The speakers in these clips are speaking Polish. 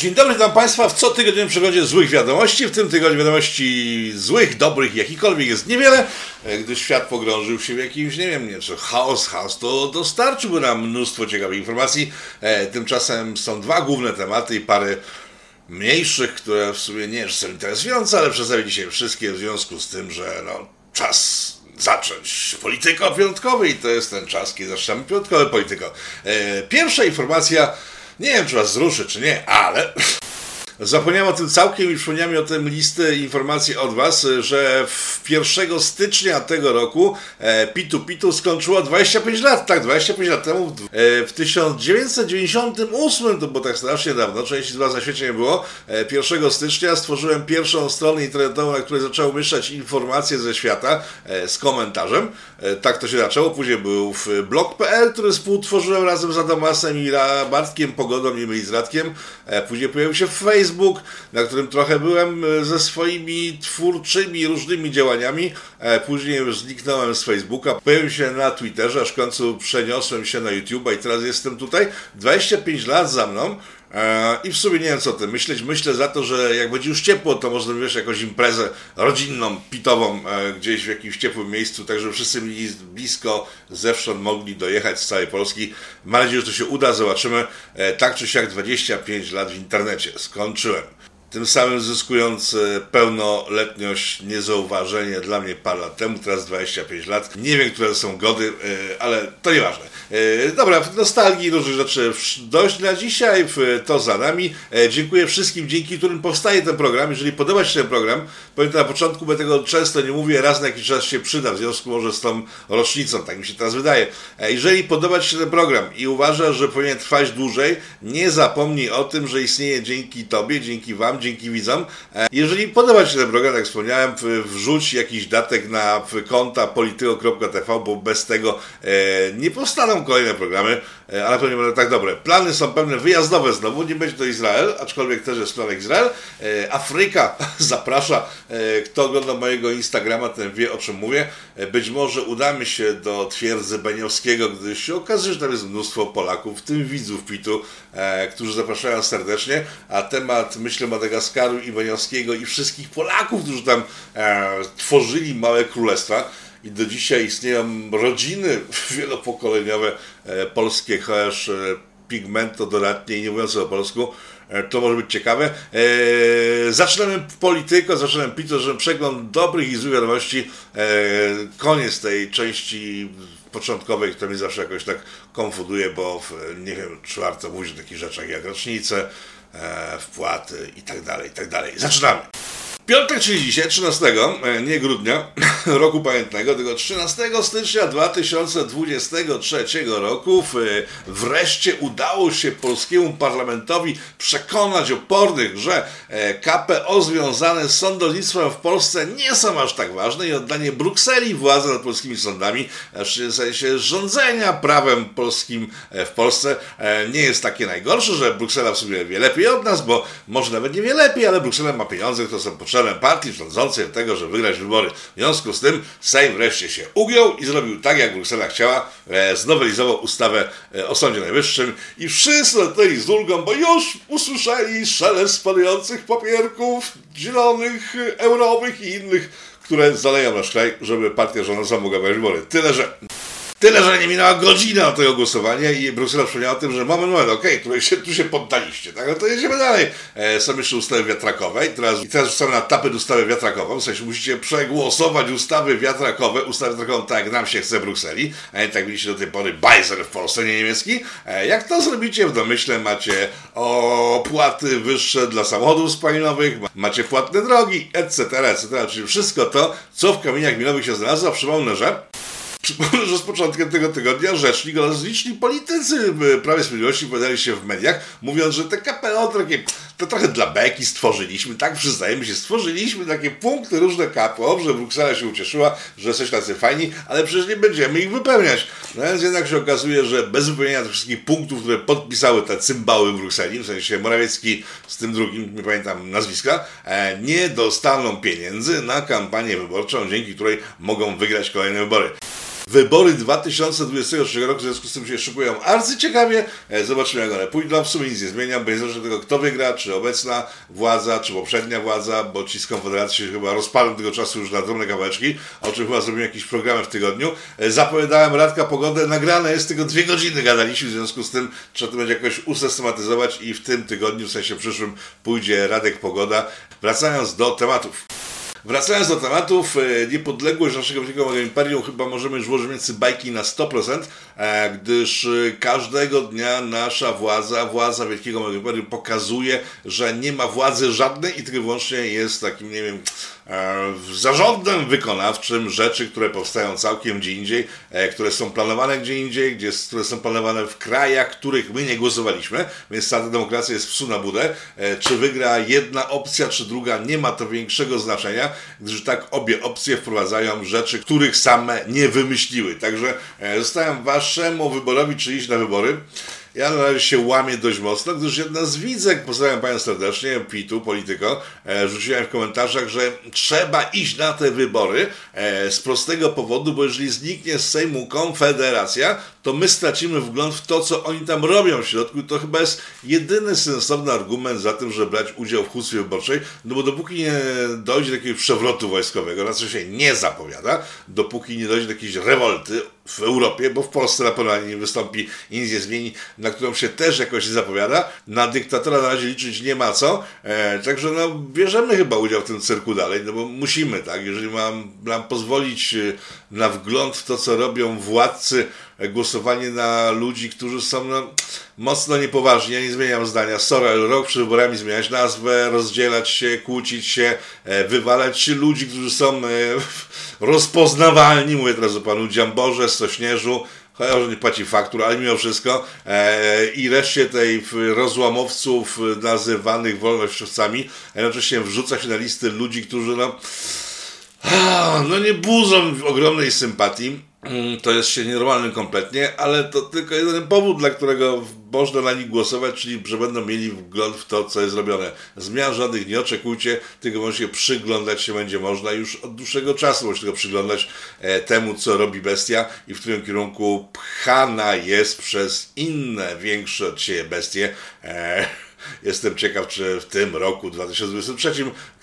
Dzień dobry, witam Państwa w cotygodniowym przeglądzie złych wiadomości. W tym tygodniu wiadomości złych, dobrych, jakikolwiek jest niewiele, e, gdyż świat pogrążył się w jakimś, nie wiem, nie, czy chaos, chaos to dostarczyłby nam mnóstwo ciekawych informacji. E, Tymczasem są dwa główne tematy i parę mniejszych, które w sumie nie są interesujące, ale przedstawię dzisiaj wszystkie w związku z tym, że no, czas zacząć polityko piątkowy i to jest ten czas, kiedy zaczynamy piątkowe polityko. E, Pierwsza informacja, nie wiem czy was zruszy czy nie, ale Zapomniałem o tym całkiem i przypomniał mi o tym listę informacji od Was, że w 1 stycznia tego roku e, Pitu Pitu skończyło 25 lat. Tak, 25 lat temu, w, e, w 1998, to było tak strasznie dawno, części z Was na świecie nie było, e, 1 stycznia stworzyłem pierwszą stronę internetową, na której zacząłem umieszczać informacje ze świata e, z komentarzem. E, tak to się zaczęło. Później był blog.pl, który współtworzyłem razem z Adamasem i Bartkiem Pogodą i Radkiem. E, Później pojawił się Facebook, na którym trochę byłem e, ze swoimi twórczymi różnymi działaniami. E, Później już zniknąłem z Facebooka. Pojawiłem się na Twitterze, aż w końcu przeniosłem się na YouTube'a i teraz jestem tutaj. 25 lat za mną. E, I w sumie nie wiem co tym myśleć. Myślę za to, że jak będzie już ciepło, to można wiesz, jakąś imprezę rodzinną, pitową e, gdzieś w jakimś ciepłym miejscu, tak żeby wszyscy mieli blisko zewsząd mogli dojechać z całej Polski. Mam nadzieję, że to się uda, zobaczymy. E, Tak czy siak 25 lat w internecie. Skończyłem. Tym samym zyskując e, pełnoletność, niezauważenie dla mnie parę lat temu, teraz 25 lat. Nie wiem, które są gody, e, ale to nieważne. E, Dobra, nostalgii różnych rzeczy dość na dzisiaj, to za nami. Dziękuję wszystkim, dzięki którym powstaje ten program. Jeżeli podoba się ten program, powiem to na początku, bo tego często nie mówię, raz na jakiś czas się przyda, w związku może z tą rocznicą, tak mi się teraz wydaje. Jeżeli podoba Ci się ten program i uważasz, że powinien trwać dłużej, nie zapomnij o tym, że istnieje dzięki Tobie, dzięki Wam, dzięki widzom. E, Jeżeli podoba Ci się ten program, tak jak wspomniałem, wrzuć jakiś datek na konta polityko.tv, bo bez tego e, nie powstaną kolejne programy, e, ale pewnie będą tak dobre. Plany są pewne wyjazdowe znowu, nie będzie to Izrael, aczkolwiek też jest planek Izrael. E, Afryka zaprasza. E, Kto ogląda mojego Instagrama, ten wie o czym mówię. Być może udamy się do twierdzy Beniowskiego, gdyż się okazuje, że tam jest mnóstwo Polaków, w tym widzów PIT-u, którzy zapraszają serdecznie, a temat, myślę, Madagaskaru i Beniowskiego i wszystkich Polaków, którzy tam tworzyli małe królestwa, i do dzisiaj istnieją rodziny wielopokoleniowe e, polskie, chociaż e, pigmento dodatnie i nie mówiące po polsku. E, To może być ciekawe. E, zaczynamy polityko, zaczynamy pito, że przegląd dobrych i złych wiadomości. E, koniec tej części początkowej, która mnie zawsze jakoś tak konfuduje, bo w, nie wiem, czy warto o takich rzeczach jak rocznice, wpłaty i tak dalej, i tak dalej. Zaczynamy! Piątek, czyli dzisiaj, 13, e, nie grudnia, roku pamiętnego, tylko 13 stycznia 2023 roku. W- wreszcie udało się polskiemu parlamentowi przekonać opornych, że e, KPO związane z sądownictwem w Polsce nie są aż tak ważne i oddanie Brukseli władzy nad polskimi sądami, znaczy w sensie rządzenia prawem polskim e, w Polsce e, nie jest takie najgorsze, że Bruksela w sumie wie lepiej od nas, bo może nawet nie wie lepiej, ale Bruksela ma pieniądze, które są potrzebne partii rządzącej do tego, żeby wygrać wybory. W związku z tym Sejm wreszcie się ugiął i zrobił tak, jak Bruksela chciała, e, znowelizował ustawę e, o Sądzie Najwyższym i wszyscy lateli z ulgą, bo już usłyszeli szelest spadających papierków zielonych, e, eurowych i innych, które zaleją nasz kraj, żeby partia rządząca mogła wygrać wybory. Tyle, że Tyle, że nie minęła godzina od tego głosowania i Bruksela przypomniała o tym, że moment, moment, okej, tu, się, tu się poddaliście, tak? No to jedziemy dalej. E, są jeszcze ustawy wiatrakowe i teraz, i teraz rzucamy na tapet ustawę wiatrakową, w sensie musicie przegłosować ustawy wiatrakowe, ustawę wiatrakową tak, jak nam się chce w Brukseli, a nie tak mieliście do tej pory bajzer w Polsce, nie niemiecki. E, jak to zrobicie w domyśle, macie opłaty wyższe dla samochodów spalinowych, ma- macie płatne drogi, etc., etc., czyli wszystko to, co w kamieniach milowych się znalazło. Przypomnę, że Przypomnę, że z początkiem tego tygodnia rzecznik oraz liczni politycy w Prawie Sprawiedliwości pojawiali się w mediach, mówiąc, że te KPO takie, to trochę dla beki stworzyliśmy, tak przyznajemy się, stworzyliśmy takie punkty różne KPO, że Bruksela się ucieszyła, że jesteśmy tacy fajni, ale przecież nie będziemy ich wypełniać. No więc jednak się okazuje, że bez wypełnienia tych wszystkich punktów, które podpisały te cymbały w Brukseli, w sensie Morawiecki z tym drugim, nie pamiętam nazwiska, e, nie dostaną pieniędzy na kampanię wyborczą, dzięki której mogą wygrać kolejne wybory. Wybory 2023 roku w związku z tym się szykują arcyciekawie. E, Zobaczymy jak one pójdą. W sumie nic nie zmienia, bo niezależnie od tego kto wygra, czy obecna władza, czy poprzednia władza, bo ci z Konfederacji się chyba rozpalą tego czasu już na drobne kawałeczki, o czym chyba zrobimy jakiś program w tygodniu. E, Zapowiadałem Radka Pogodę, nagrane jest tylko dwie godziny gadaliśmy, w związku z tym trzeba to będzie jakoś usystematyzować i w tym tygodniu, w sensie przyszłym, pójdzie Radek Pogoda. Wracając do tematów. Wracając do tematów, e, niepodległość naszego wielkiego imperium chyba możemy już włożyć między bajki na 100%, e, gdyż e, każdego dnia nasza władza, władza wielkiego imperium pokazuje, że nie ma władzy żadnej i tylko wyłącznie jest takim, nie wiem, zarządem wykonawczym rzeczy, które powstają całkiem gdzie indziej, które są planowane gdzie indziej, gdzie, które są planowane w krajach, których my nie głosowaliśmy, więc ta demokracja jest psu na budę. Czy wygra jedna opcja, czy druga, nie ma to większego znaczenia gdyż tak obie opcje wprowadzają rzeczy, których same nie wymyśliły. Także e, zostałem waszemu wyborowi, czy iść na wybory. Ja na razie się łamię dość mocno, gdyż jedna z widzek, pozdrawiam Panią serdecznie, Pitu, Polityko, e, rzuciłem w komentarzach, że trzeba iść na te wybory e, z prostego powodu, bo jeżeli zniknie z Sejmu Konfederacja, to my stracimy wgląd w to, co oni tam robią w środku. To chyba jest jedyny sensowny argument za tym, żeby brać udział w hucwie wyborczej, no bo dopóki nie dojdzie do jakiegoś przewrotu wojskowego, na co się nie zapowiada, dopóki nie dojdzie do jakiejś rewolty w Europie, bo w Polsce na pewno nie wystąpi i nic nie zmieni, na którą się też jakoś nie zapowiada. Na dyktatora na razie liczyć nie ma co. E, także no, bierzemy chyba udział w tym cyrku dalej, no bo musimy, tak? Jeżeli mam nam pozwolić e, na wgląd w to, co robią władcy, głosowanie na ludzi, którzy są no, mocno niepoważni. Ja nie zmieniam zdania. Sorry, rok przed wyborami zmieniać nazwę, rozdzielać się, kłócić się, e, wywalać się ludzi, którzy są e, rozpoznawalni. Mówię teraz o panu Dziamborze, Sośnierzu, chociaż nie płaci faktur, ale mimo wszystko e, i reszcie tej rozłamowców nazywanych wolnościowcami, a jednocześnie wrzuca się na listy ludzi, którzy no, no nie budzą ogromnej sympatii to jest się nienormalnym kompletnie, ale to tylko jeden powód, dla którego można na nich głosować, czyli że będą mieli wgląd w to, co jest robione. Zmian żadnych nie oczekujcie, tylko właśnie przyglądać się będzie można już od dłuższego czasu, można tylko przyglądać e, temu, co robi bestia i w którym kierunku pchana jest przez inne, większe od siebie bestie. E, Jestem ciekaw, czy w tym roku 2023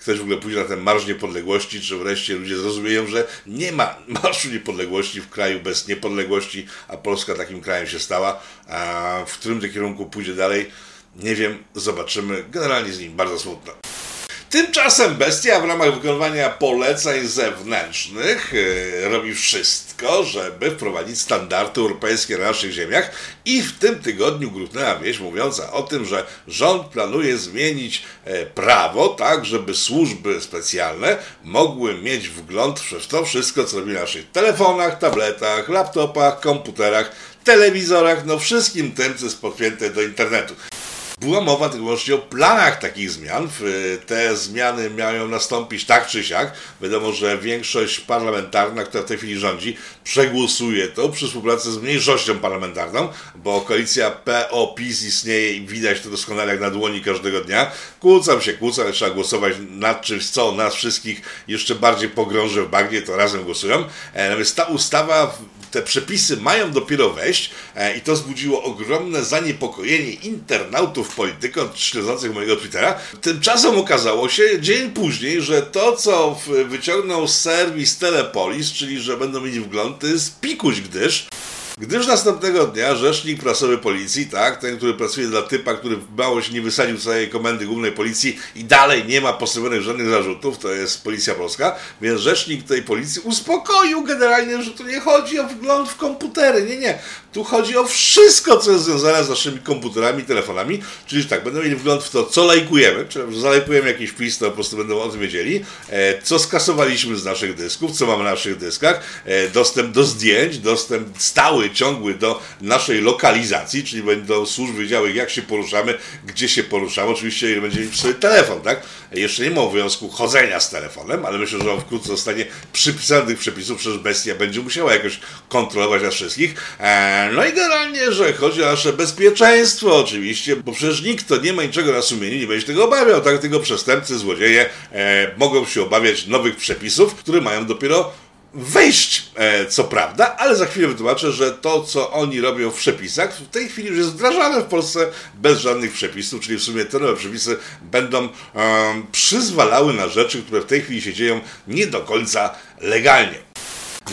ktoś w ogóle pójdzie na ten Marsz Niepodległości, czy wreszcie ludzie zrozumieją, że nie ma Marszu Niepodległości w kraju bez niepodległości, a Polska takim krajem się stała. A w którym kierunku pójdzie dalej, nie wiem, zobaczymy. Generalnie z nim bardzo smutno. Tymczasem bestia w ramach wykonywania poleceń zewnętrznych yy, robi wszystko, żeby wprowadzić standardy europejskie na naszych ziemiach i w tym tygodniu grudnęła wieść mówiąca o tym, że rząd planuje zmienić e, prawo tak, żeby służby specjalne mogły mieć wgląd w to wszystko, co robi na naszych telefonach, tabletach, laptopach, komputerach, telewizorach, no wszystkim tym, co jest podpięte do internetu. Była mowa wyłącznie o planach takich zmian. Te zmiany miały nastąpić tak czy siak. Wiadomo, że większość parlamentarna, która w tej chwili rządzi, przegłosuje to przy współpracy z mniejszością parlamentarną, bo koalicja PO-PiS istnieje i widać to doskonale jak na dłoni każdego dnia. Kłócam się, kłócam, ale trzeba głosować nad czymś, co nas wszystkich jeszcze bardziej pogrąży w bagnie, to razem głosują. E, natomiast ta ustawa te przepisy mają dopiero wejść e, i to wzbudziło ogromne zaniepokojenie internautów polityką śledzących mojego Twittera. Tymczasem okazało się dzień później, że to, co wyciągnął serwis Telepolis, czyli że będą mieli wgląd, to jest pikuś, gdyż Gdyż następnego dnia rzecznik prasowy policji, tak, ten, który pracuje dla typa, który mało się nie wysadził całej komendy głównej policji i dalej nie ma postawionych żadnych zarzutów, to jest policja polska, więc rzecznik tej policji uspokoił generalnie, że tu nie chodzi o wgląd w komputery, nie, nie. Tu chodzi o wszystko, co jest związane z naszymi komputerami, telefonami, czyli tak, będą mieli wgląd w to, co lajkujemy, że zalajkujemy jakiś wpis, to po prostu będą o tym wiedzieli, e, co skasowaliśmy z naszych dysków, co mamy na naszych dyskach, e, dostęp do zdjęć, dostęp stały, ciągły do naszej lokalizacji, czyli będą służby wiedziały, jak się poruszamy, gdzie się poruszamy, oczywiście ile będziemy mieć sobie telefon, tak? Jeszcze nie ma obowiązku chodzenia z telefonem, ale myślę, że on wkrótce zostanie przypisany tych przepisów, przecież bestia będzie musiała jakoś kontrolować nas wszystkich. E, no i generalnie, że chodzi o nasze bezpieczeństwo oczywiście, bo przecież nikt to nie ma niczego na sumieniu, nie będzie tego obawiał, tak? Tylko przestępcy, złodzieje e, mogą się obawiać nowych przepisów, które mają dopiero wejść, e, co prawda, ale za chwilę wytłumaczę, że to, co oni robią w przepisach, w tej chwili już jest wdrażane w Polsce bez żadnych przepisów, czyli w sumie te nowe przepisy będą um, przyzwalały na rzeczy, które w tej chwili się dzieją nie do końca legalnie.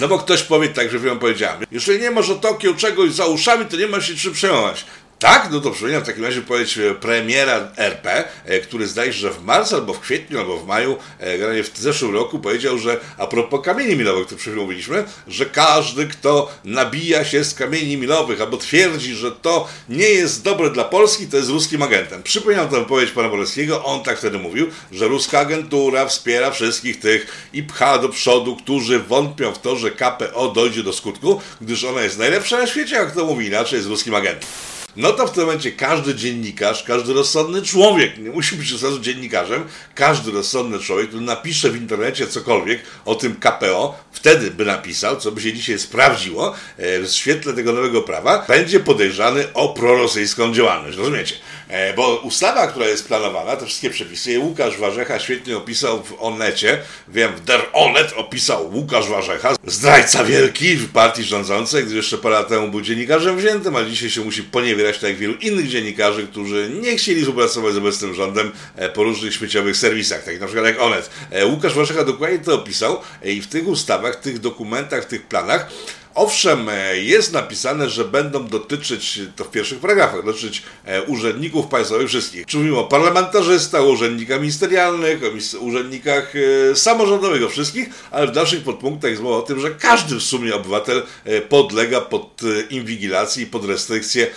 No bo ktoś powie tak, że wam powiedziałem, jeżeli nie masz Tokio czegoś za uszami, to nie ma się czym przejmować. Tak, no to przypomina w takim razie powiedzieć premiera RP, e, który zdaje się, że w marcu, albo w kwietniu, albo w maju, e, w zeszłym roku powiedział, że a propos kamieni milowych, o których przed mówiliśmy, że każdy, kto nabija się z kamieni milowych, albo twierdzi, że to nie jest dobre dla Polski, to jest ruskim agentem. Przypominam tę wypowiedź pana Boleskiego, on tak wtedy mówił, że ruska agentura wspiera wszystkich tych i pcha do przodu, którzy wątpią w to, że KPO dojdzie do skutku, gdyż ona jest najlepsza na świecie, jak to mówi inaczej, jest ruskim agentem no to w tym momencie każdy dziennikarz, każdy rozsądny człowiek, nie musi być od razu dziennikarzem, każdy rozsądny człowiek, który napisze w internecie cokolwiek o tym KPO, wtedy by napisał, co by się dzisiaj sprawdziło e, w świetle tego nowego prawa, będzie podejrzany o prorosyjską działalność. Rozumiecie? E, bo ustawa, która jest planowana, te wszystkie przepisy, Łukasz Warzecha świetnie opisał w Onecie, wiem, w Der Onet opisał Łukasz Warzecha, zdrajca wielki w partii rządzącej, gdy jeszcze parę lat temu był dziennikarzem wziętym, a dzisiaj się musi poniewierać tak jak wielu innych dziennikarzy, którzy nie chcieli współpracować z obecnym rządem e, po różnych śmieciowych serwisach, takich na przykład jak Onet. E, Łukasz Warzecha dokładnie to opisał i w tych ustawach, tych dokumentach, w tych planach Owszem, e, jest napisane, że będą dotyczyć, to w pierwszych paragrafach, dotyczyć e, urzędników państwowych wszystkich. Czy mówimy o parlamentarzystach, urzędnikach ministerialnych, o urzędnikach e, samorządowych, o wszystkich, ale w dalszych podpunktach jest mowa o tym, że każdy w sumie obywatel podlega pod inwigilację i pod restrykcje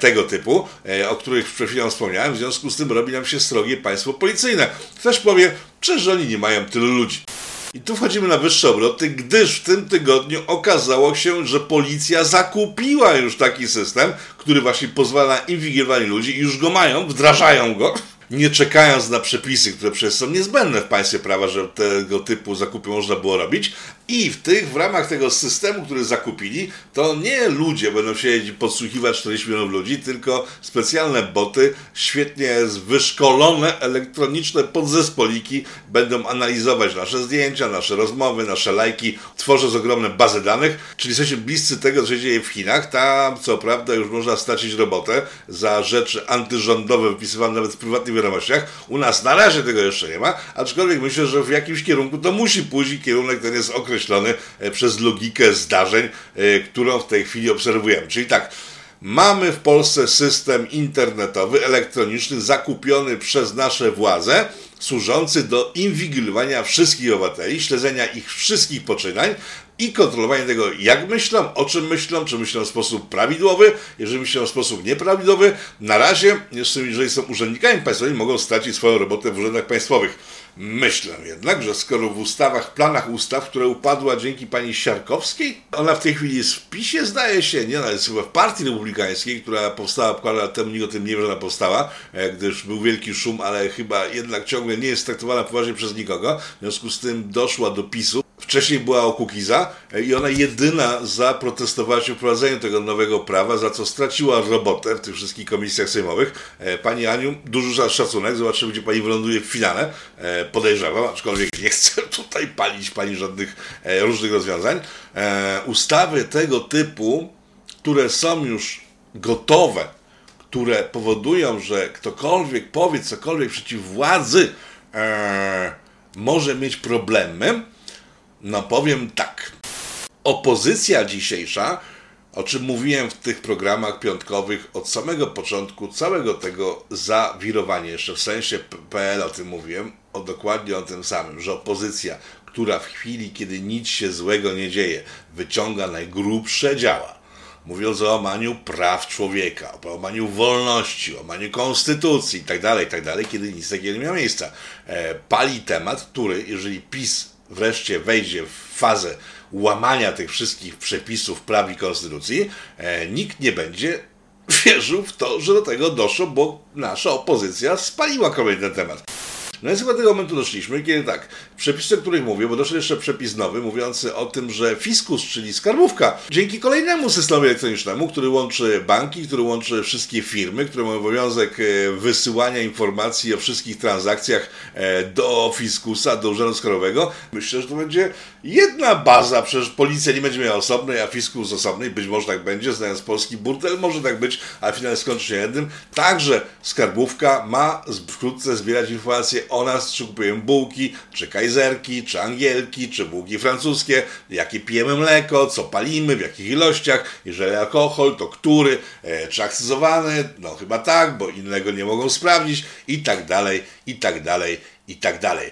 tego typu, o których przed chwilą wspomniałem. W związku z tym robi nam się srogie państwo policyjne. Ktoś powie, że oni nie mają tylu ludzi. I tu wchodzimy na wyższe obroty, gdyż w tym tygodniu okazało się, że policja zakupiła już taki system, który właśnie pozwala na inwigilowanie ludzi i już go mają, wdrażają go nie czekając na przepisy, które przecież są niezbędne w państwie prawa, że tego typu zakupy można było robić. I w tych, w ramach tego systemu, który zakupili, to nie ludzie będą i podsłuchiwać 40 milionów ludzi, tylko specjalne boty, świetnie wyszkolone, elektroniczne podzespoliki będą analizować nasze zdjęcia, nasze rozmowy, nasze lajki, tworząc ogromne bazy danych, czyli jesteśmy bliscy tego, co się dzieje w Chinach. Tam, co prawda, już można stracić robotę za rzeczy antyrządowe wypisywane nawet w wiadomościach. U nas na razie tego jeszcze nie ma, aczkolwiek myślę, że w jakimś kierunku to musi pójść i kierunek ten jest określony e, przez logikę zdarzeń, e, którą w tej chwili obserwujemy. Czyli tak, Mamy w Polsce system internetowy, elektroniczny, zakupiony przez nasze władze, służący do inwigilowania wszystkich obywateli, śledzenia ich wszystkich poczynań, i kontrolowanie tego, jak myślą, o czym myślą, czy myślą w sposób prawidłowy, jeżeli myślą w sposób nieprawidłowy. Na razie, jeżeli są urzędnikami państwowymi, mogą stracić swoją robotę w urzędach państwowych. Myślę jednak, że skoro w ustawach, planach ustaw, które upadła dzięki pani Siarkowskiej, ona w tej chwili jest w PiSie, zdaje się, nie, ona jest chyba w Partii Republikańskiej, która powstała parę lat temu, nikt o tym nie wie, że ona powstała, e, gdyż był wielki szum, ale chyba jednak ciągle nie jest traktowana poważnie przez nikogo. W związku z tym doszła do PiSu. Wcześniej była Okukiza e, i ona jedyna zaprotestowała się wprowadzeniu tego nowego prawa, za co straciła robotę w tych wszystkich komisjach sejmowych. E, pani Aniu, duży szacunek, zobaczymy, gdzie pani wyląduje w finale. E, podejrzewam, aczkolwiek nie chcę tutaj palić pani żadnych różnych rozwiązań. Ustawy tego typu, które są już gotowe, które powodują, że ktokolwiek powie cokolwiek przeciw władzy, może mieć problemy, no powiem tak. Opozycja dzisiejsza, o czym mówiłem w tych programach piątkowych od samego początku całego tego zawirowania, jeszcze w sensie PL o tym mówiłem, o dokładnie o tym samym, że opozycja, która w chwili, kiedy nic się złego nie dzieje, wyciąga najgrubsze działa, mówiąc o łamaniu praw człowieka, o łamaniu wolności, o łamaniu konstytucji itd., itd., kiedy nic takiego nie miało miejsca. E, pali temat, który, jeżeli PiS wreszcie wejdzie w fazę łamania tych wszystkich przepisów praw i konstytucji, e, nikt nie będzie wierzył w to, że do tego doszło, bo nasza opozycja spaliła kolejny temat. No więc chyba do tego momentu doszliśmy, kiedy tak, przepisy, o których mówię, bo doszedł jeszcze przepis nowy, mówiący o tym, że fiskus, czyli skarbówka, dzięki kolejnemu systemowi elektronicznemu, który łączy banki, który łączy wszystkie firmy, które mają obowiązek e, wysyłania informacji o wszystkich transakcjach e, do fiskusa, do urzędu skarbowego, myślę, że to będzie jedna baza, przecież policja nie będzie miała osobnej, a fiskus osobnej, być może tak będzie, znając polski burtel, może tak być, a finalnie skończy się jednym. Także skarbówka ma wkrótce zbierać informacje o nas, czy kupujemy bułki, czy kajzerki, czy angielki, czy bułki francuskie, jakie pijemy mleko, co palimy, w jakich ilościach, jeżeli alkohol, to który, e, czy akcyzowany, no chyba tak, bo innego nie mogą sprawdzić. I tak dalej, i tak dalej, i tak dalej.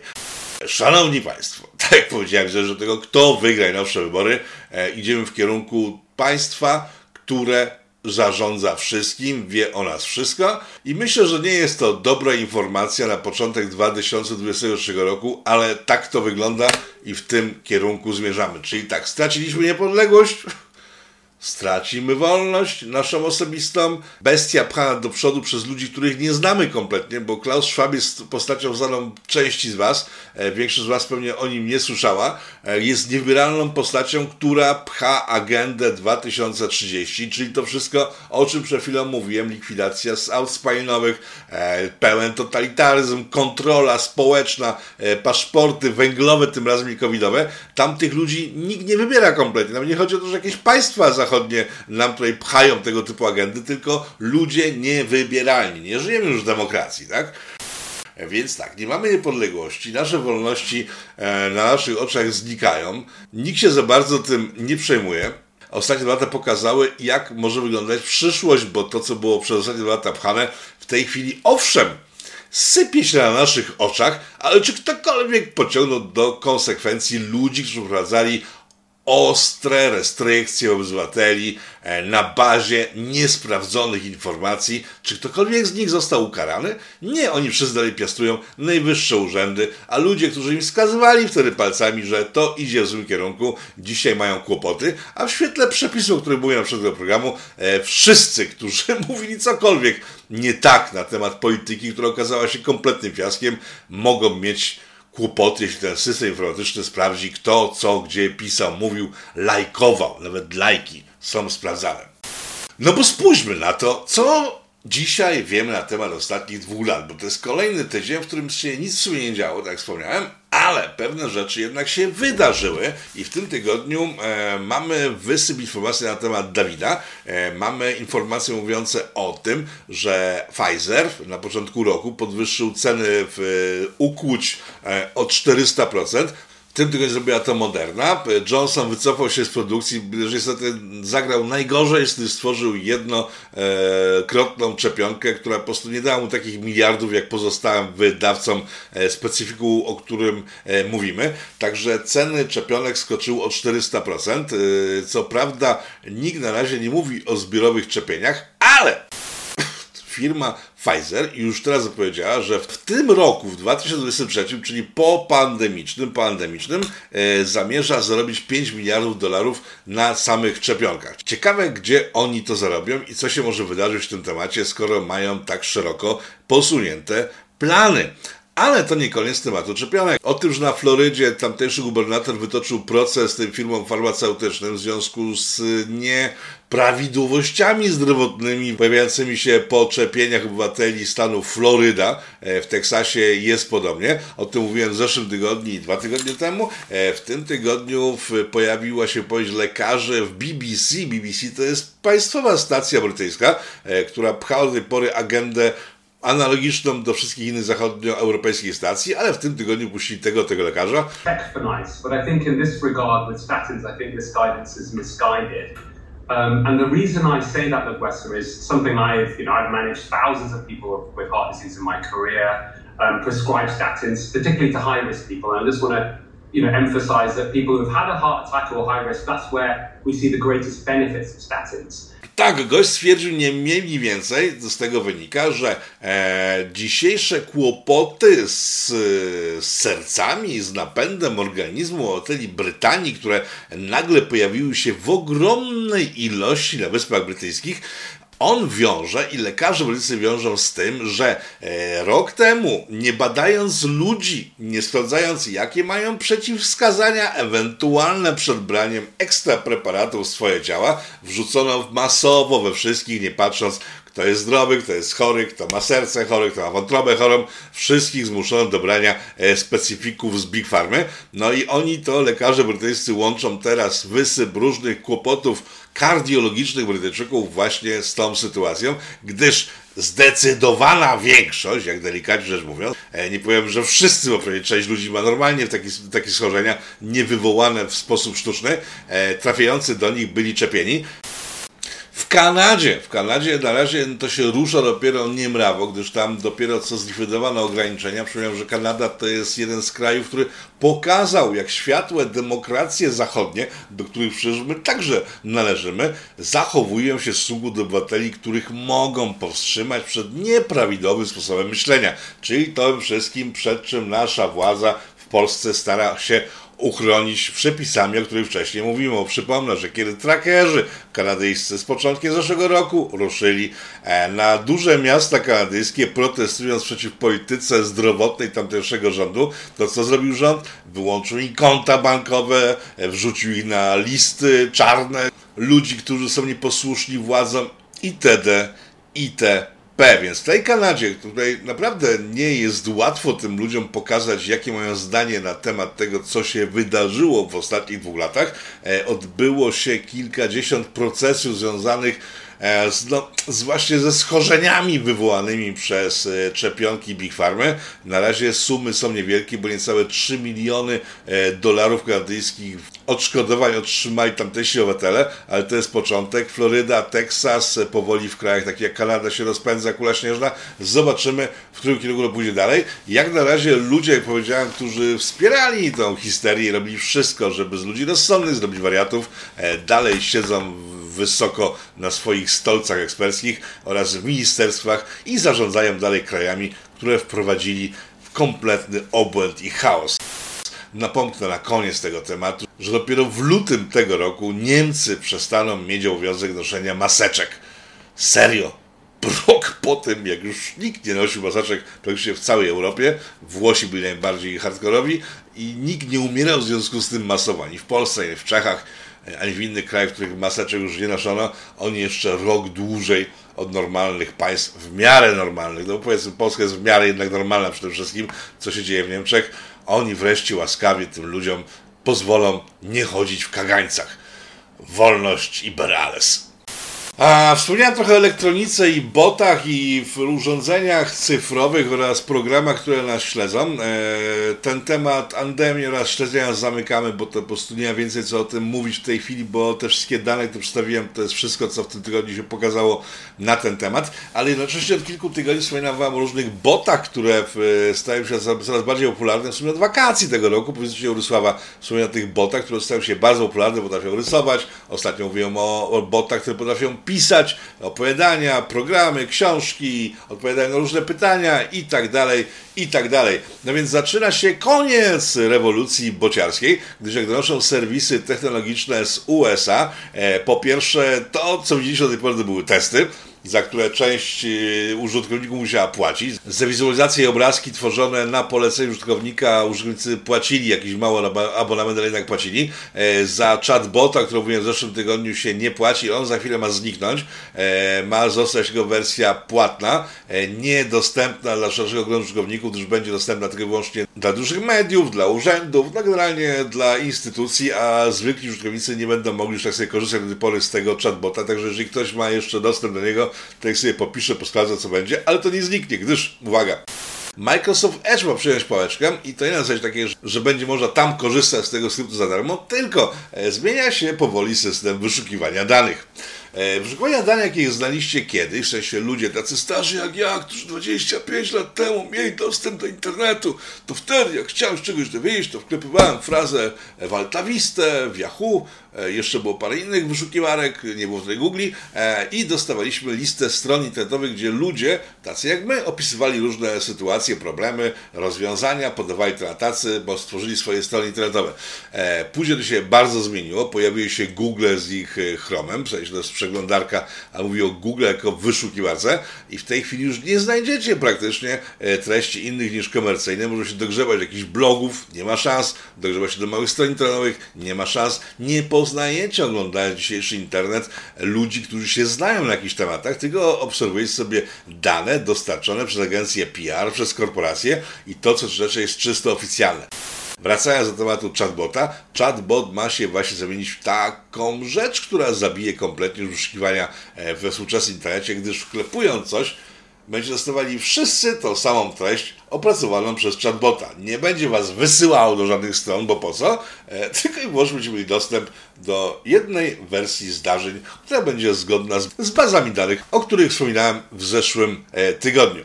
Szanowni Państwo, tak jak powiedziałem, że tego, kto wygra najnowsze wybory, e, idziemy w kierunku państwa, które zarządza wszystkim, wie o nas wszystko i myślę, że nie jest to dobra informacja na początek 2023 roku, ale tak to wygląda i w tym kierunku zmierzamy. Czyli tak, straciliśmy niepodległość, stracimy wolność naszą osobistą. Bestia pchana do przodu przez ludzi, których nie znamy kompletnie, bo Klaus Schwab jest postacią znaną części z Was, e, większość z Was pewnie o nim nie słyszała, e, jest niewybieralną postacią, która pcha agendę 2030, czyli to wszystko, o czym przed chwilą mówiłem, likwidacja z aut spalinowych, e, pełen totalitaryzm, kontrola społeczna, paszporty węglowe, tym razem i covidowe, tam tych ludzi nikt nie wybiera kompletnie. Nawet nie chodzi o to, że jakieś państwa zachodzą zachodnie nam tutaj pchają tego typu agendy, tylko ludzie niewybieralni. Nie żyjemy już w demokracji, tak? Więc tak, nie mamy niepodległości, nasze wolności e, na naszych oczach znikają, nikt się za bardzo tym nie przejmuje. Ostatnie lata pokazały, jak może wyglądać przyszłość, bo to, co było przez ostatnie lata pchane, w tej chwili, owszem, sypie się na naszych oczach, ale czy ktokolwiek pociągnął do konsekwencji ludzi, którzy wprowadzali ostre restrykcje obywateli e, na bazie niesprawdzonych informacji. Czy ktokolwiek z nich został ukarany? Nie, oni wszyscy dalej piastują najwyższe urzędy, a ludzie, którzy im wskazywali wtedy palcami, że to idzie w złym kierunku, dzisiaj mają kłopoty, a w świetle przepisów, o których mówię na przykład programu, e, wszyscy, którzy mówili cokolwiek nie tak na temat polityki, która okazała się kompletnym fiaskiem, mogą mieć kłopoty, jeśli ten system informatyczny sprawdzi, kto, co, gdzie pisał, mówił, lajkował, nawet lajki są sprawdzane. No bo spójrzmy na to, co dzisiaj wiemy na temat ostatnich dwóch lat, bo to jest kolejny tydzień, w którym się nic w sumie nie działo, tak jak wspomniałem, ale pewne rzeczy jednak się wydarzyły i w tym tygodniu e, mamy wysyp informacji na temat Dawida. E, mamy informacje mówiące o tym, że Pfizer na początku roku podwyższył ceny w ukłuć e, o 400%. Tym tygodniu zrobiła to Moderna. Johnson wycofał się z produkcji, gdyż niestety zagrał najgorzej, stworzył jednokrotną e, czepionkę, która po prostu nie dała mu takich miliardów, jak pozostałym wydawcom e, specyfiku, o którym e, mówimy. Także ceny czepionek skoczyły o 400%. E, co prawda nikt na razie nie mówi o zbiorowych czepieniach, ale firma Pfizer już teraz zapowiedziała, że w tym roku, w 2023, czyli po pandemicznym, pandemicznym, e, zamierza zarobić 5 miliardów dolarów na samych szczepionkach. Ciekawe, gdzie oni to zarobią i co się może wydarzyć w tym temacie, skoro mają tak szeroko posunięte plany. Ale to nie koniec tematu czepionek. O tym, że na Florydzie tamtejszy gubernator wytoczył proces tym firmom farmaceutycznym w związku z nieprawidłowościami zdrowotnymi pojawiającymi się po czepieniach obywateli stanu Floryda. E, w Teksasie jest podobnie. O tym mówiłem w zeszłym tygodniu i dwa tygodnie temu. E, w tym tygodniu pojawiła się powieść lekarzy w BBC. BBC to jest państwowa stacja brytyjska, e, która pchała do tej pory agendę analogiczną do wszystkich innych zachodnioeuropejskich stacji, ale w tym tygodniu puścili tego, tego lekarza. But I think in this regard with statins, I think this guidance is misguided. Um, and the reason I say that, Midwestern, is something I've, you know, I've managed thousands of people with heart disease in my career, um, prescribed statins, particularly to high-risk people. And I just want to you know, emphasize that people who've had a heart attack or high risk, that's where we see the greatest benefits of statins. Tak, gość stwierdził nie mniej więcej, z tego wynika, że e, dzisiejsze kłopoty z, z sercami, z napędem organizmu obywateli Brytanii, które nagle pojawiły się w ogromnej ilości na Wyspach Brytyjskich, on wiąże i lekarze brytyjscy wiążą z tym, że e, rok temu, nie badając ludzi, nie sprawdzając jakie mają przeciwwskazania ewentualne przed braniem ekstra preparatów w swoje ciała, wrzucono masowo we wszystkich, nie patrząc kto jest zdrowy, kto jest chory, kto ma serce chory, kto ma wątrobę chorą, wszystkich zmuszono do brania e, specyfików z Big Farmy. No i oni to, lekarze brytyjscy, łączą teraz wysyp różnych kłopotów kardiologicznych Brytyjczyków właśnie z tą sytuacją, gdyż zdecydowana większość, jak delikatnie rzecz mówiąc, e, nie powiem, że wszyscy, bo prawie część ludzi ma normalnie takie, takie schorzenia, nie wywołane w sposób sztuczny, e, trafiający do nich byli czepieni. W Kanadzie, w Kanadzie na razie to się rusza dopiero niemrawo, gdyż tam dopiero co zlikwidowano ograniczenia. Przypomniałem, że Kanada to jest jeden z krajów, który pokazał, jak światłe demokracje zachodnie, do których przecież my także należymy, zachowują się stosunku do obywateli, których mogą powstrzymać przed nieprawidłowym sposobem myślenia. Czyli to wszystkim, przed czym nasza władza w Polsce stara się uchronić przepisami, o których wcześniej mówiłem. Przypomnę, że kiedy trackerzy kanadyjscy z początkiem zeszłego roku ruszyli e, na duże miasta kanadyjskie, protestując przeciw polityce zdrowotnej tamtejszego rządu, to co zrobił rząd? Wyłączył im konta bankowe, e, wrzucił ich na listy czarne ludzi, którzy są nieposłuszni władzom itd. itd. P, więc w tej Kanadzie, tutaj naprawdę nie jest łatwo tym ludziom pokazać, jakie mają zdanie na temat tego, co się wydarzyło w ostatnich dwóch latach, e, odbyło się kilkadziesiąt procesów związanych no, z właśnie ze schorzeniami wywołanymi przez e, czepionki Big Farmy. Na razie sumy są niewielkie, bo niecałe 3 miliony e, dolarów kanadyjskich odszkodowań otrzymali tamtejsi obywatele, ale to jest początek. Floryda, Teksas, powoli w krajach takich jak Kanada się rozpędza kula śnieżna. Zobaczymy, w którym kierunku pójdzie dalej. Jak na razie ludzie, jak powiedziałem, którzy wspierali tą histerię, robili wszystko, żeby z ludzi rozsądnych zrobić wariatów, dalej siedzą w wysoko na swoich stolcach eksperckich oraz w ministerstwach i zarządzają dalej krajami, które wprowadzili w kompletny obłęd i chaos. Napomknę na koniec tego tematu, że dopiero w lutym tego roku Niemcy przestaną mieć obowiązek noszenia maseczek. Serio, rok po tym, jak już nikt nie nosił maseczek praktycznie w całej Europie, Włosi byli najbardziej hardkorowi i nikt nie umierał w związku z tym masowo, ani w Polsce, ani w Czechach, ani w innych krajach, w których maseczek już nie noszono, oni jeszcze rok dłużej od normalnych państw, w miarę normalnych, no powiedzmy Polska jest w miarę jednak normalna przede wszystkim, co się dzieje w Niemczech, oni wreszcie łaskawie tym ludziom pozwolą nie chodzić w kagańcach. Wolność i berales. A wspomniałem trochę o elektronice i botach i w urządzeniach cyfrowych oraz programach, które nas śledzą. E, ten temat andemii oraz śledzenia zamykamy, bo to po prostu nie ma więcej co o tym mówić w tej chwili, bo te wszystkie dane, które przedstawiłem, to jest wszystko, co w tym tygodniu się pokazało na ten temat. Ale jednocześnie od kilku tygodni wspominam Wam o różnych botach, które stają się coraz bardziej popularne. W sumie od wakacji tego roku, powiedzcie Urysława, wspomniał o tych botach, które stają się bardzo popularne, potrafią rysować. Ostatnio mówiłem o, o botach, które potrafią pisać opowiadania, programy, książki, odpowiadają na różne pytania i tak dalej, i tak dalej. No więc zaczyna się koniec rewolucji bociarskiej, gdyż jak donoszą serwisy technologiczne z USA, e, po pierwsze to, co widzieliście do tej pory, to były testy, za które część y, użytkowników musiała płacić. Za wizualizację i obrazki tworzone na polecenie użytkownika użytkownicy płacili jakiś mały abonament, ale jednak płacili. E, za chatbota, który mówiłem w zeszłym tygodniu się nie płaci, on za chwilę ma zniknąć. E, ma zostać jego wersja płatna, e, niedostępna dla szerszego grona użytkowników, gdyż będzie dostępna tylko i wyłącznie dla dużych mediów, dla urzędów, no generalnie dla instytucji, a zwykli użytkownicy nie będą mogli już tak sobie korzystać do tej pory z tego chatbota, także jeżeli ktoś ma jeszcze dostęp do niego, to jak sobie popiszę, posprawdzę co będzie, ale to nie zniknie, gdyż, uwaga, Microsoft Edge ma przyjąć pałeczkę i to nie na zasadzie takiej, że będzie można tam korzystać z tego skryptu za darmo, tylko e, zmienia się powoli system wyszukiwania danych. E, wyszukiwania danych, jakie znaliście kiedyś, w sensie ludzie tacy starzy jak ja, którzy 25 lat temu mieli dostęp do internetu, to wtedy jak chciałem czegoś dowiedzieć, to wklepywałem frazę w Altawistę, w Yahoo, jeszcze było parę innych wyszukiwarek, nie było tutaj Google e, i dostawaliśmy listę stron internetowych, gdzie ludzie, tacy jak my, opisywali różne sytuacje, problemy, rozwiązania, podawali to na tacy, bo stworzyli swoje strony internetowe. E, później to się bardzo zmieniło, pojawiły się Google z ich Chromem, w sensie to jest przeglądarka, a mówi o Google jako wyszukiwarce i w tej chwili już nie znajdziecie praktycznie treści innych niż komercyjne, może się dogrzebać jakichś blogów, nie ma szans, dogrzewać się do małych stron internetowych, nie ma szans, nie poznajecie oglądając dzisiejszy internet ludzi, którzy się znają na jakichś tematach, tylko obserwujecie sobie dane dostarczone przez agencję PR, przez korporacje i to, co rzeczy jest czysto oficjalne. Wracając do tematu chatbota, chatbot ma się właśnie zamienić w taką rzecz, która zabije kompletnie wyszukiwania e, we współczesnym internecie, gdyż wklepując coś, będzie dostawali wszyscy tą samą treść opracowaną przez chatbota. Nie będzie was wysyłał do żadnych stron, bo po co? E, tylko i wyłącznie będziecie mieli dostęp do jednej wersji zdarzeń, która będzie zgodna z, z bazami danych, o których wspominałem w zeszłym e, tygodniu.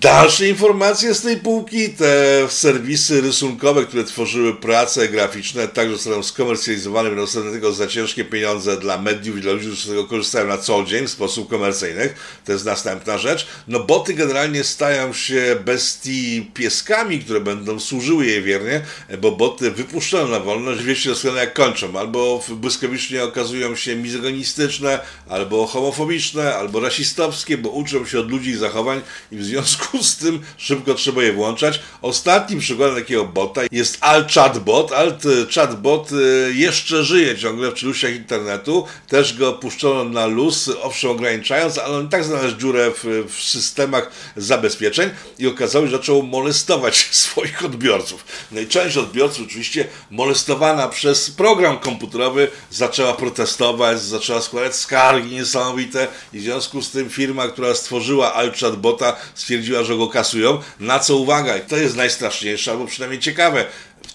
Dalsze informacje z tej półki, te serwisy rysunkowe, które tworzyły prace graficzne, także zostaną skomercjalizowane, będą tylko za ciężkie pieniądze dla mediów i dla ludzi, którzy z tego korzystają na co dzień w sposób komercyjny. To jest następna rzecz. No boty generalnie stają się bestii pieskami, które będą służyły jej wiernie, bo boty wypuszczono na wolność, wiecie doskonale jak kończą. Albo błyskawicznie okazują się mizogonistyczne, albo homofobiczne, albo rasistowskie, bo uczą się od ludzi zachowań i w związku związku z tym szybko trzeba je włączać. Ostatnim przykładem takiego bota jest Alt Chatbot. Alt Chatbot y, jeszcze żyje ciągle w czeluściach internetu. Też go puszczono na luz, owszem ograniczając, ale on i tak znalazł dziurę w, w systemach zabezpieczeń i okazało się, że zaczął molestować swoich odbiorców. No i część odbiorców oczywiście molestowana przez program komputerowy zaczęła protestować, zaczęła składać skargi niesamowite i w związku z tym firma, która stworzyła Alt Chatbota stwierdziła, że go kasują. Na co uwaga, i to jest najstraszniejsze, albo przynajmniej ciekawe,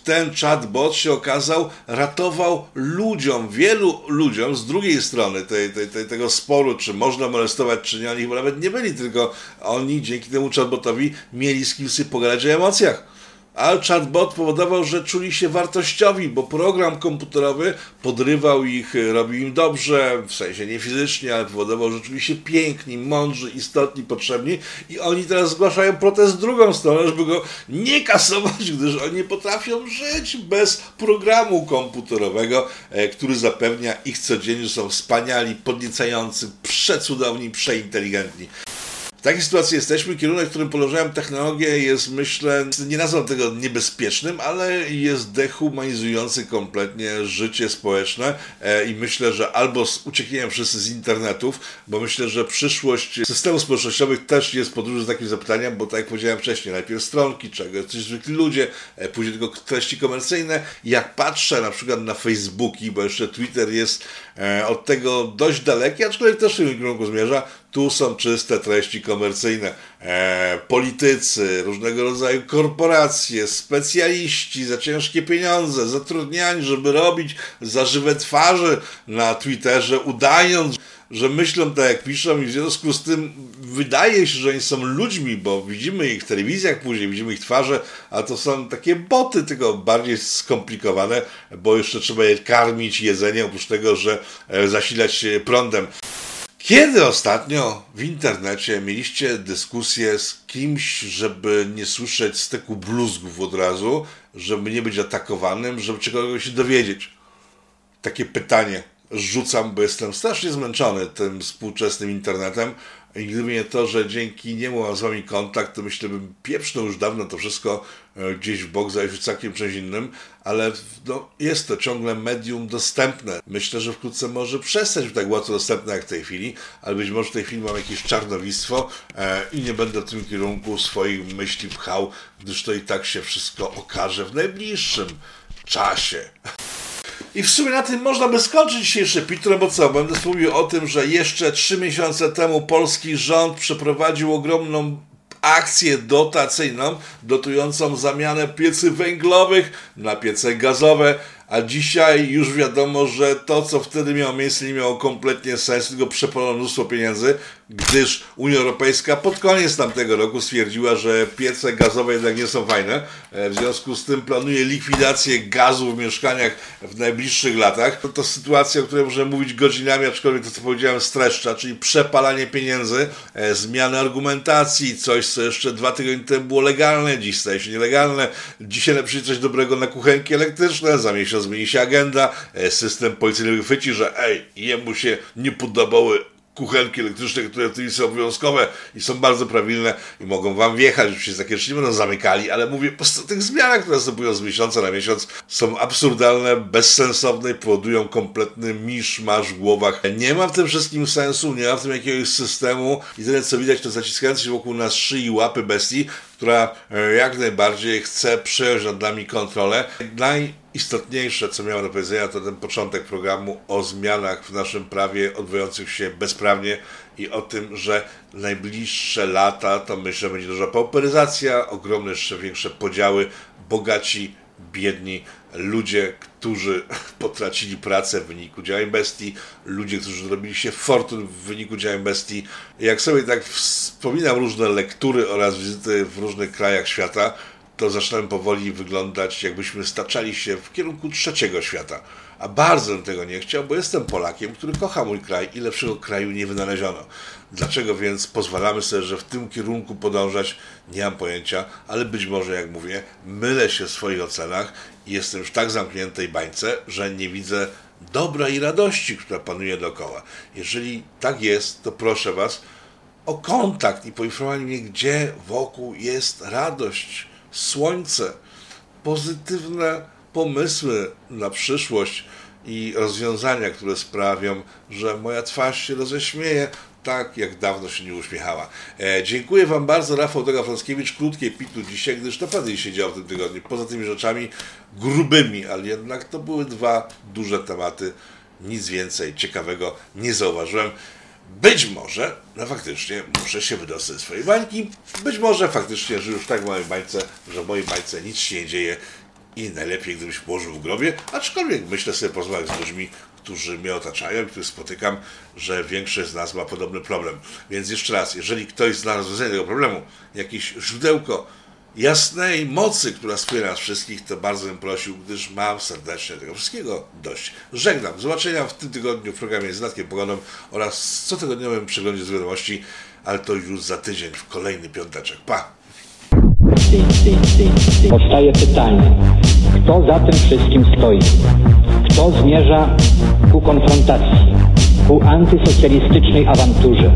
ten chatbot się okazał, ratował ludziom, wielu ludziom z drugiej strony tej, tej, tej, tego sporu, czy można molestować, czy nie. Oni chyba nawet nie byli, tylko oni dzięki temu chatbotowi mieli z kim sobie pogadać o emocjach ale chatbot powodował, że czuli się wartościowi, bo program komputerowy podrywał ich, robił im dobrze, w sensie nie fizycznie, ale powodował, że czuli się piękni, mądrzy, istotni, potrzebni i oni teraz zgłaszają protest drugą stronę, żeby go nie kasować, gdyż oni nie potrafią żyć bez programu komputerowego, e, który zapewnia ich codziennie, że są wspaniali, podniecający, przecudowni, przeinteligentni takiej sytuacji jesteśmy. Kierunek, w którym podążają technologie jest, myślę, nie nazwam tego niebezpiecznym, ale jest dehumanizujący kompletnie życie społeczne e, i myślę, że albo z ucieknieniem wszyscy z internetów, bo myślę, że przyszłość systemów społecznościowych też jest podróży z takim zapytaniem, bo tak jak powiedziałem wcześniej, najpierw stronki, czego coś zwykli ludzie, e, później tylko treści komercyjne. Jak patrzę na przykład na Facebooki, bo jeszcze Twitter jest e, od tego dość daleki, aczkolwiek też w tym kierunku zmierza, tu są czyste treści komercyjne. E, politycy, różnego rodzaju korporacje, specjaliści za ciężkie pieniądze, zatrudniani, żeby robić za żywe twarze na Twitterze, udając, że myślą tak jak piszą i w związku z tym wydaje się, że oni są ludźmi, bo widzimy ich w telewizjach później, widzimy ich twarze, a to są takie boty, tylko bardziej skomplikowane, bo jeszcze trzeba je karmić jedzeniem, oprócz tego, że e, zasilać prądem. Kiedy ostatnio w internecie mieliście dyskusję z kimś, żeby nie słyszeć styku bluzgów od razu, żeby nie być atakowanym, żeby czegoś się dowiedzieć? Takie pytanie rzucam, bo jestem strasznie zmęczony tym współczesnym internetem, gdyby nie to, że dzięki niemu mam z wami kontakt, to myślę, bym pieprznął już dawno to wszystko e, gdzieś w bok, zająć całkiem czymś innym, ale no, jest to ciągle medium dostępne. Myślę, że wkrótce może przestać być tak łatwo dostępne jak w tej chwili, ale być może w tej chwili mam jakieś czarnowictwo e, i nie będę w tym kierunku swoich myśli pchał, gdyż to i tak się wszystko okaże w najbliższym czasie. I w sumie na tym można by skończyć dzisiejszy Pitro, bo co? Będę mówił o tym, że jeszcze trzy miesiące temu polski rząd przeprowadził ogromną akcję dotacyjną, dotującą zamianę piecy węglowych na piece gazowe, A dzisiaj już wiadomo, że to, co wtedy miało miejsce, nie miało kompletnie sensu, tylko przepalono mnóstwo pieniędzy, gdyż Unia Europejska pod koniec tamtego roku stwierdziła, że piece gazowe jednak nie są fajne. E, W związku z tym planuje likwidację gazu w mieszkaniach w najbliższych latach. To, to sytuacja, o której możemy mówić godzinami, aczkolwiek to, co powiedziałem, streszcza, czyli przepalanie pieniędzy, e, zmiany argumentacji, coś, co jeszcze dwa tygodnie temu było legalne, dziś staje się nielegalne. Dzisiaj napiszecie coś dobrego na kuchenki elektryczne, za miesiąc zmieni się agenda, e, system policyjny wychwyci, że ej, jemu się nie podobały kuchenki elektryczne, które tej są obowiązkowe i są bardzo prawilne i mogą wam wjechać, oczywiście za kieszeni będą zamykali, ale mówię po prostu tych zmianach, które następują z miesiąca na miesiąc, są absurdalne, bezsensowne i powodują kompletny miszmasz w głowach. Nie ma w tym wszystkim sensu, nie ma w tym jakiegoś systemu i tyle co widać to zaciskające się wokół nas szyi łapy bestii, która e, jak najbardziej chce przejąć nad nami kontrolę. Najistotniejsze, co miałem do powiedzenia, to ten początek programu o zmianach w naszym prawie odwołujących się bezprawnie i o tym, że najbliższe lata to myślę będzie duża pauperyzacja, ogromne jeszcze większe podziały, bogaci, biedni, ludzie, którzy potracili pracę w wyniku działań bestii, ludzie, którzy zrobili się fortun w wyniku działań bestii. Jak sobie tak wspominam różne lektury oraz wizyty w różnych krajach świata, to zaczynam powoli wyglądać, jakbyśmy staczali się w kierunku trzeciego świata. A bardzo bym tego nie chciał, bo jestem Polakiem, który kocha mój kraj i lepszego kraju nie wynaleziono. Dlaczego więc pozwalamy sobie, że w tym kierunku podążać? Nie mam pojęcia, ale być może, jak mówię, mylę się w swoich ocenach i jestem już tak zamkniętej bańce, że nie widzę dobra i radości, która panuje dookoła. Jeżeli tak jest, to proszę Was o kontakt i poinformowanie mnie, gdzie wokół jest radość, słońce, pozytywne pomysły na przyszłość i rozwiązania, które sprawią, że moja twarz się roześmieje tak, jak dawno się nie uśmiechała. E, dziękuję Wam bardzo, Rafał Doga-Frąckiewicz. Krótkie pitu dzisiaj, gdyż naprawdę się działo w tym tygodniu. Poza tymi rzeczami grubymi, ale jednak to były dwa duże tematy. Nic więcej ciekawego nie zauważyłem. Być może, no faktycznie, muszę się wydostać z swojej bańki. Być może faktycznie, że już tak w mojej bańce, że w mojej bańce nic się nie dzieje i najlepiej, gdybyś położył w grobie. Aczkolwiek myślę sobie porozmawiać z ludźmi, którzy mnie otaczają i których spotykam, że większość z nas ma podobny problem. Więc jeszcze raz, jeżeli ktoś zna rozwiązanie tego problemu, jakieś źródełko jasnej mocy, która wspiera nas wszystkich, to bardzo bym prosił, gdyż mam serdecznie tego wszystkiego dość. Żegnam. Zobaczenia w tym tygodniu w programie z Natkiem Pogodą oraz cotygodniowym przeglądzie z wiadomości, ale to już za tydzień w kolejny piąteczek. Pa! Powstaje pytanie, kto za tym wszystkim stoi? Kto zmierza ku konfrontacji, ku antysocjalistycznej awanturze?